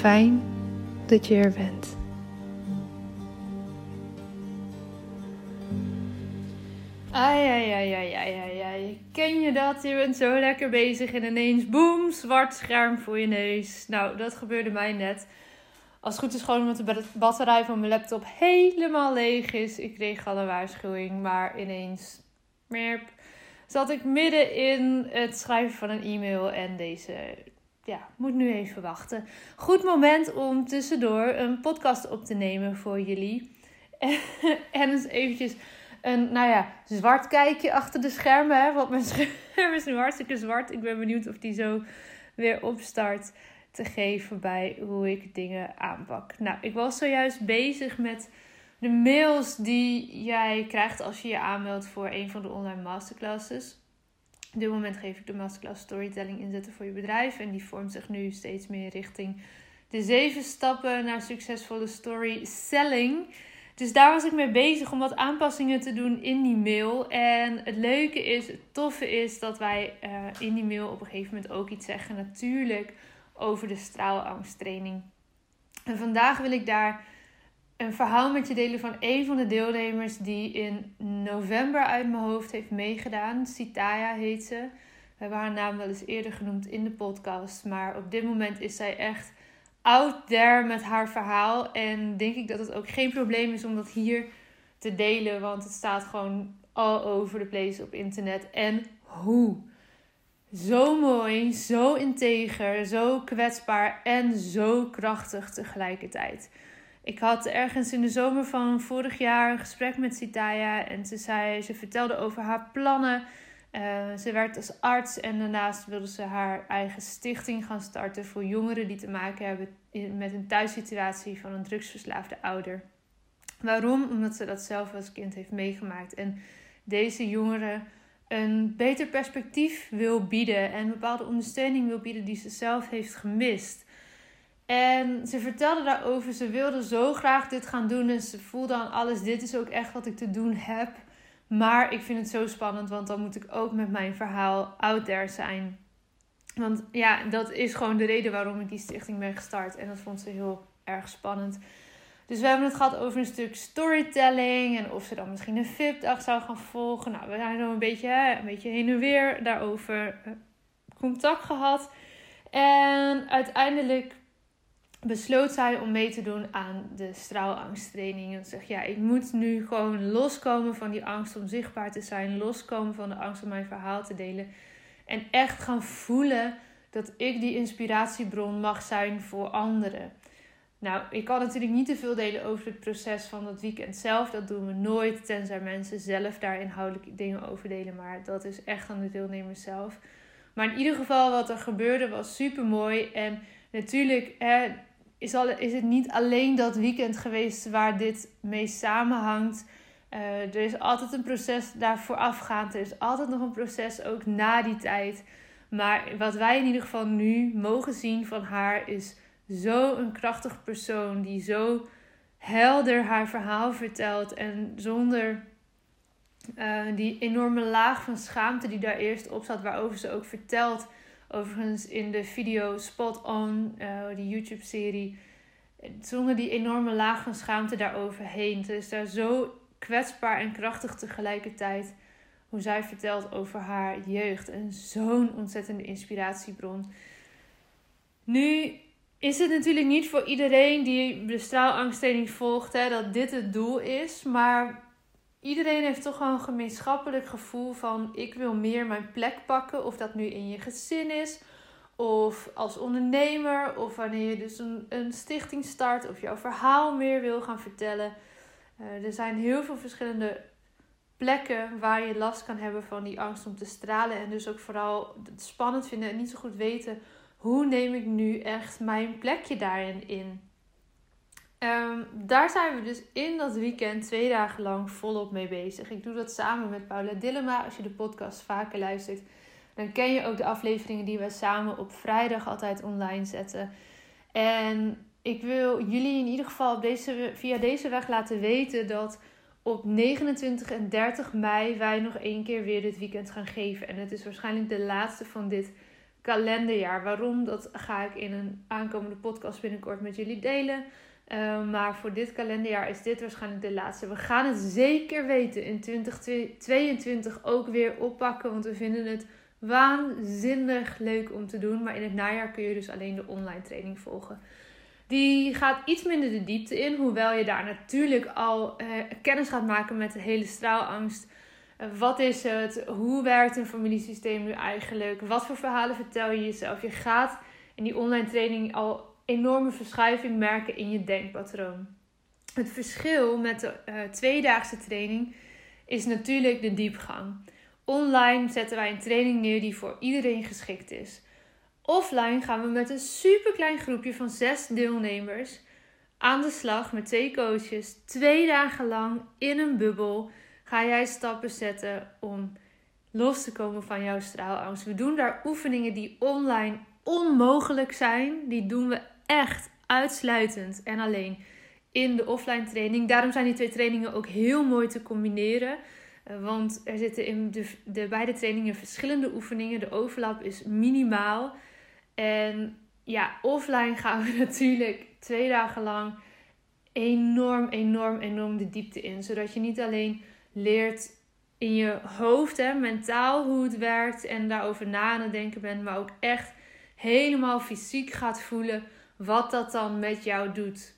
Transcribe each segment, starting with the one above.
Fijn dat je er bent. Ai, ai, ai, ai, ai, ai, Ken je dat? Je bent zo lekker bezig en ineens boem, zwart scherm voor je neus. Nou, dat gebeurde mij net. Als het goed is gewoon omdat de batterij van mijn laptop helemaal leeg is. Ik kreeg al een waarschuwing, maar ineens merp, zat ik midden in het schrijven van een e-mail en deze ja, moet nu even wachten. Goed moment om tussendoor een podcast op te nemen voor jullie. en eens eventjes een, nou ja, zwart kijkje achter de schermen. Hè? Want mijn scherm is nu hartstikke zwart. Ik ben benieuwd of die zo weer opstart te geven bij hoe ik dingen aanpak. Nou, ik was zojuist bezig met de mails die jij krijgt als je je aanmeldt voor een van de online masterclasses. Op dit moment geef ik de masterclass storytelling inzetten voor je bedrijf. En die vormt zich nu steeds meer richting de zeven stappen naar succesvolle story selling. Dus daar was ik mee bezig om wat aanpassingen te doen in die mail. En het leuke is, het toffe is dat wij uh, in die mail op een gegeven moment ook iets zeggen. Natuurlijk over de straalangsttraining. En vandaag wil ik daar een verhaal met je delen van een van de deelnemers die in november uit mijn hoofd heeft meegedaan. Sitaya heet ze. We hebben haar naam wel eens eerder genoemd in de podcast. Maar op dit moment is zij echt out there met haar verhaal. En denk ik dat het ook geen probleem is om dat hier te delen. Want het staat gewoon all over the place op internet. En hoe? Zo mooi, zo integer, zo kwetsbaar en zo krachtig tegelijkertijd. Ik had ergens in de zomer van vorig jaar een gesprek met Sitaya en ze, zei, ze vertelde over haar plannen. Uh, ze werd als arts en daarnaast wilde ze haar eigen stichting gaan starten voor jongeren die te maken hebben met een thuissituatie van een drugsverslaafde ouder. Waarom? Omdat ze dat zelf als kind heeft meegemaakt en deze jongeren een beter perspectief wil bieden en een bepaalde ondersteuning wil bieden die ze zelf heeft gemist. En ze vertelde daarover, ze wilde zo graag dit gaan doen en ze voelde aan alles, dit is ook echt wat ik te doen heb. Maar ik vind het zo spannend, want dan moet ik ook met mijn verhaal out there zijn. Want ja, dat is gewoon de reden waarom ik die stichting ben gestart. En dat vond ze heel erg spannend. Dus we hebben het gehad over een stuk storytelling en of ze dan misschien een VIP-dag zou gaan volgen. Nou, we zijn zo een beetje, een beetje heen en weer daarover eh, contact gehad. En uiteindelijk besloot zij om mee te doen aan de straalangsttraining. En zeg ja, ik moet nu gewoon loskomen van die angst om zichtbaar te zijn, loskomen van de angst om mijn verhaal te delen en echt gaan voelen dat ik die inspiratiebron mag zijn voor anderen. Nou, ik kan natuurlijk niet te veel delen over het proces van dat weekend zelf. Dat doen we nooit, tenzij mensen zelf daar inhoudelijke dingen over delen. Maar dat is echt aan de deelnemers zelf. Maar in ieder geval, wat er gebeurde was super mooi. En natuurlijk hè, is, al, is het niet alleen dat weekend geweest waar dit mee samenhangt. Uh, er is altijd een proces daarvoor afgaand. Er is altijd nog een proces ook na die tijd. Maar wat wij in ieder geval nu mogen zien van haar is zo'n krachtig persoon die zo helder haar verhaal vertelt en zonder uh, die enorme laag van schaamte die daar eerst op zat, waarover ze ook vertelt. Overigens in de video Spot On, uh, die YouTube-serie. Zonder die enorme laag van schaamte daaroverheen. Ze is daar zo kwetsbaar en krachtig tegelijkertijd. Hoe zij vertelt over haar jeugd. En zo'n ontzettende inspiratiebron. Nu is het natuurlijk niet voor iedereen die de straalangsttraining volgt hè, dat dit het doel is. Maar iedereen heeft toch wel een gemeenschappelijk gevoel van ik wil meer mijn plek pakken. Of dat nu in je gezin is. Of als ondernemer. Of wanneer je dus een, een stichting start. Of jouw verhaal meer wil gaan vertellen. Uh, er zijn heel veel verschillende plekken waar je last kan hebben van die angst om te stralen. En dus ook vooral het spannend vinden en niet zo goed weten hoe neem ik nu echt mijn plekje daarin in. Um, daar zijn we dus in dat weekend twee dagen lang volop mee bezig. Ik doe dat samen met Paula Dillema. Als je de podcast vaker luistert, dan ken je ook de afleveringen die we samen op vrijdag altijd online zetten. En ik wil jullie in ieder geval deze, via deze weg laten weten dat op 29 en 30 mei wij nog één keer weer dit weekend gaan geven. En het is waarschijnlijk de laatste van dit kalenderjaar. Waarom? Dat ga ik in een aankomende podcast binnenkort met jullie delen. Uh, maar voor dit kalenderjaar is dit waarschijnlijk de laatste. We gaan het zeker weten in 2022 ook weer oppakken. Want we vinden het waanzinnig leuk om te doen. Maar in het najaar kun je dus alleen de online training volgen. Die gaat iets minder de diepte in. Hoewel je daar natuurlijk al uh, kennis gaat maken met de hele straalangst. Uh, wat is het? Hoe werkt een familiesysteem nu eigenlijk? Wat voor verhalen vertel je jezelf? Je gaat in die online training al enorme verschuiving merken in je denkpatroon. Het verschil met de uh, tweedaagse training is natuurlijk de diepgang. Online zetten wij een training neer die voor iedereen geschikt is. Offline gaan we met een super klein groepje van zes deelnemers aan de slag met twee coaches. Twee dagen lang in een bubbel ga jij stappen zetten om los te komen van jouw straalangst. We doen daar oefeningen die online onmogelijk zijn. Die doen we echt uitsluitend en alleen in de offline training. Daarom zijn die twee trainingen ook heel mooi te combineren. Eh, want er zitten in de, de beide trainingen verschillende oefeningen. De overlap is minimaal. En ja, offline gaan we natuurlijk twee dagen lang enorm, enorm, enorm de diepte in. Zodat je niet alleen leert in je hoofd, hè, mentaal hoe het werkt en daarover na aan het denken bent, maar ook echt helemaal fysiek gaat voelen wat dat dan met jou doet.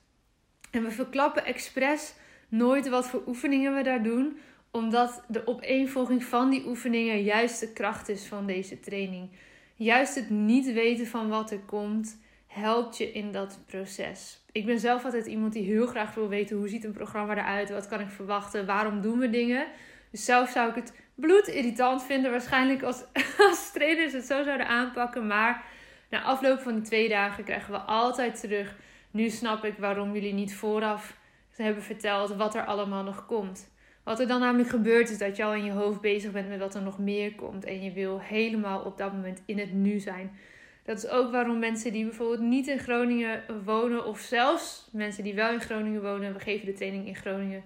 En we verklappen expres nooit wat voor oefeningen we daar doen, omdat de opeenvolging van die oefeningen juist de kracht is van deze training. Juist het niet weten van wat er komt, helpt je in dat proces. Ik ben zelf altijd iemand die heel graag wil weten hoe ziet een programma eruit, wat kan ik verwachten, waarom doen we dingen. Dus zelf zou ik het bloedirritant vinden, waarschijnlijk als, als trainers het zo zouden aanpakken. Maar na afloop van die twee dagen krijgen we altijd terug. Nu snap ik waarom jullie niet vooraf hebben verteld wat er allemaal nog komt. Wat er dan namelijk gebeurt is dat je al in je hoofd bezig bent met wat er nog meer komt. En je wil helemaal op dat moment in het nu zijn. Dat is ook waarom mensen die bijvoorbeeld niet in Groningen wonen, of zelfs mensen die wel in Groningen wonen, we geven de training in Groningen,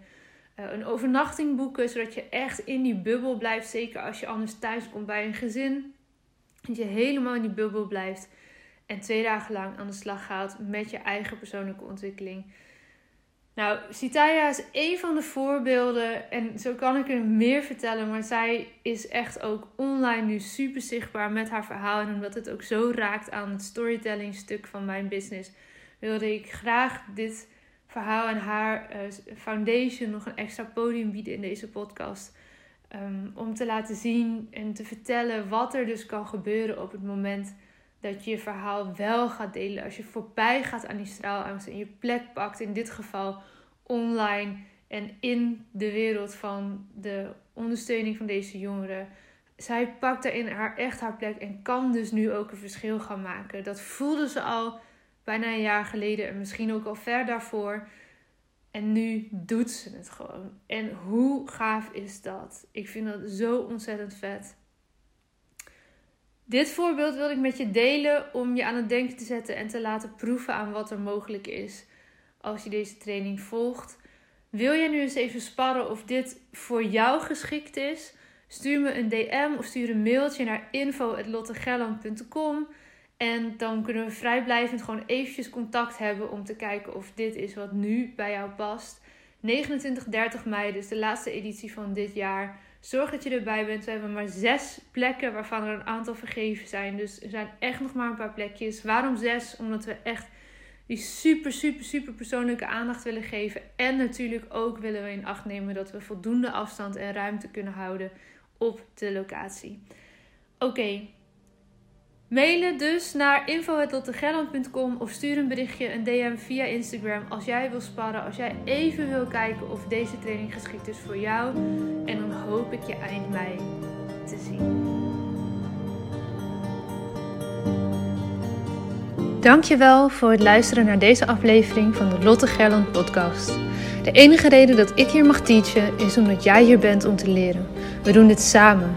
eh, een overnachting boeken, zodat je echt in die bubbel blijft. Zeker als je anders thuis komt bij een gezin. Dat je helemaal in die bubbel blijft en twee dagen lang aan de slag gaat met je eigen persoonlijke ontwikkeling. Nou, Sitaya is een van de voorbeelden en zo kan ik er meer vertellen, maar zij is echt ook online nu super zichtbaar met haar verhaal. En omdat het ook zo raakt aan het storytelling stuk van mijn business, wilde ik graag dit verhaal en haar uh, foundation nog een extra podium bieden in deze podcast. Um, om te laten zien en te vertellen wat er dus kan gebeuren op het moment dat je je verhaal wel gaat delen. Als je voorbij gaat aan die straalangst en je plek pakt, in dit geval online en in de wereld van de ondersteuning van deze jongeren. Zij pakt daarin haar, echt haar plek en kan dus nu ook een verschil gaan maken. Dat voelde ze al bijna een jaar geleden en misschien ook al ver daarvoor. En nu doet ze het gewoon. En hoe gaaf is dat? Ik vind dat zo ontzettend vet. Dit voorbeeld wil ik met je delen om je aan het denken te zetten en te laten proeven aan wat er mogelijk is als je deze training volgt. Wil jij nu eens even sparren of dit voor jou geschikt is? Stuur me een DM of stuur een mailtje naar info.lottegelland.com en dan kunnen we vrijblijvend gewoon eventjes contact hebben om te kijken of dit is wat nu bij jou past. 29, 30 mei, dus de laatste editie van dit jaar. Zorg dat je erbij bent. We hebben maar zes plekken waarvan er een aantal vergeven zijn. Dus er zijn echt nog maar een paar plekjes. Waarom zes? Omdat we echt die super, super, super persoonlijke aandacht willen geven. En natuurlijk ook willen we in acht nemen dat we voldoende afstand en ruimte kunnen houden op de locatie. Oké, Mailen dus naar info.lottegelland.com of stuur een berichtje, een DM via Instagram als jij wil sparren, als jij even wil kijken of deze training geschikt is voor jou. En dan hoop ik je eind mei te zien. Dankjewel voor het luisteren naar deze aflevering van de Lotte Gerland podcast. De enige reden dat ik hier mag teachen is omdat jij hier bent om te leren. We doen dit samen.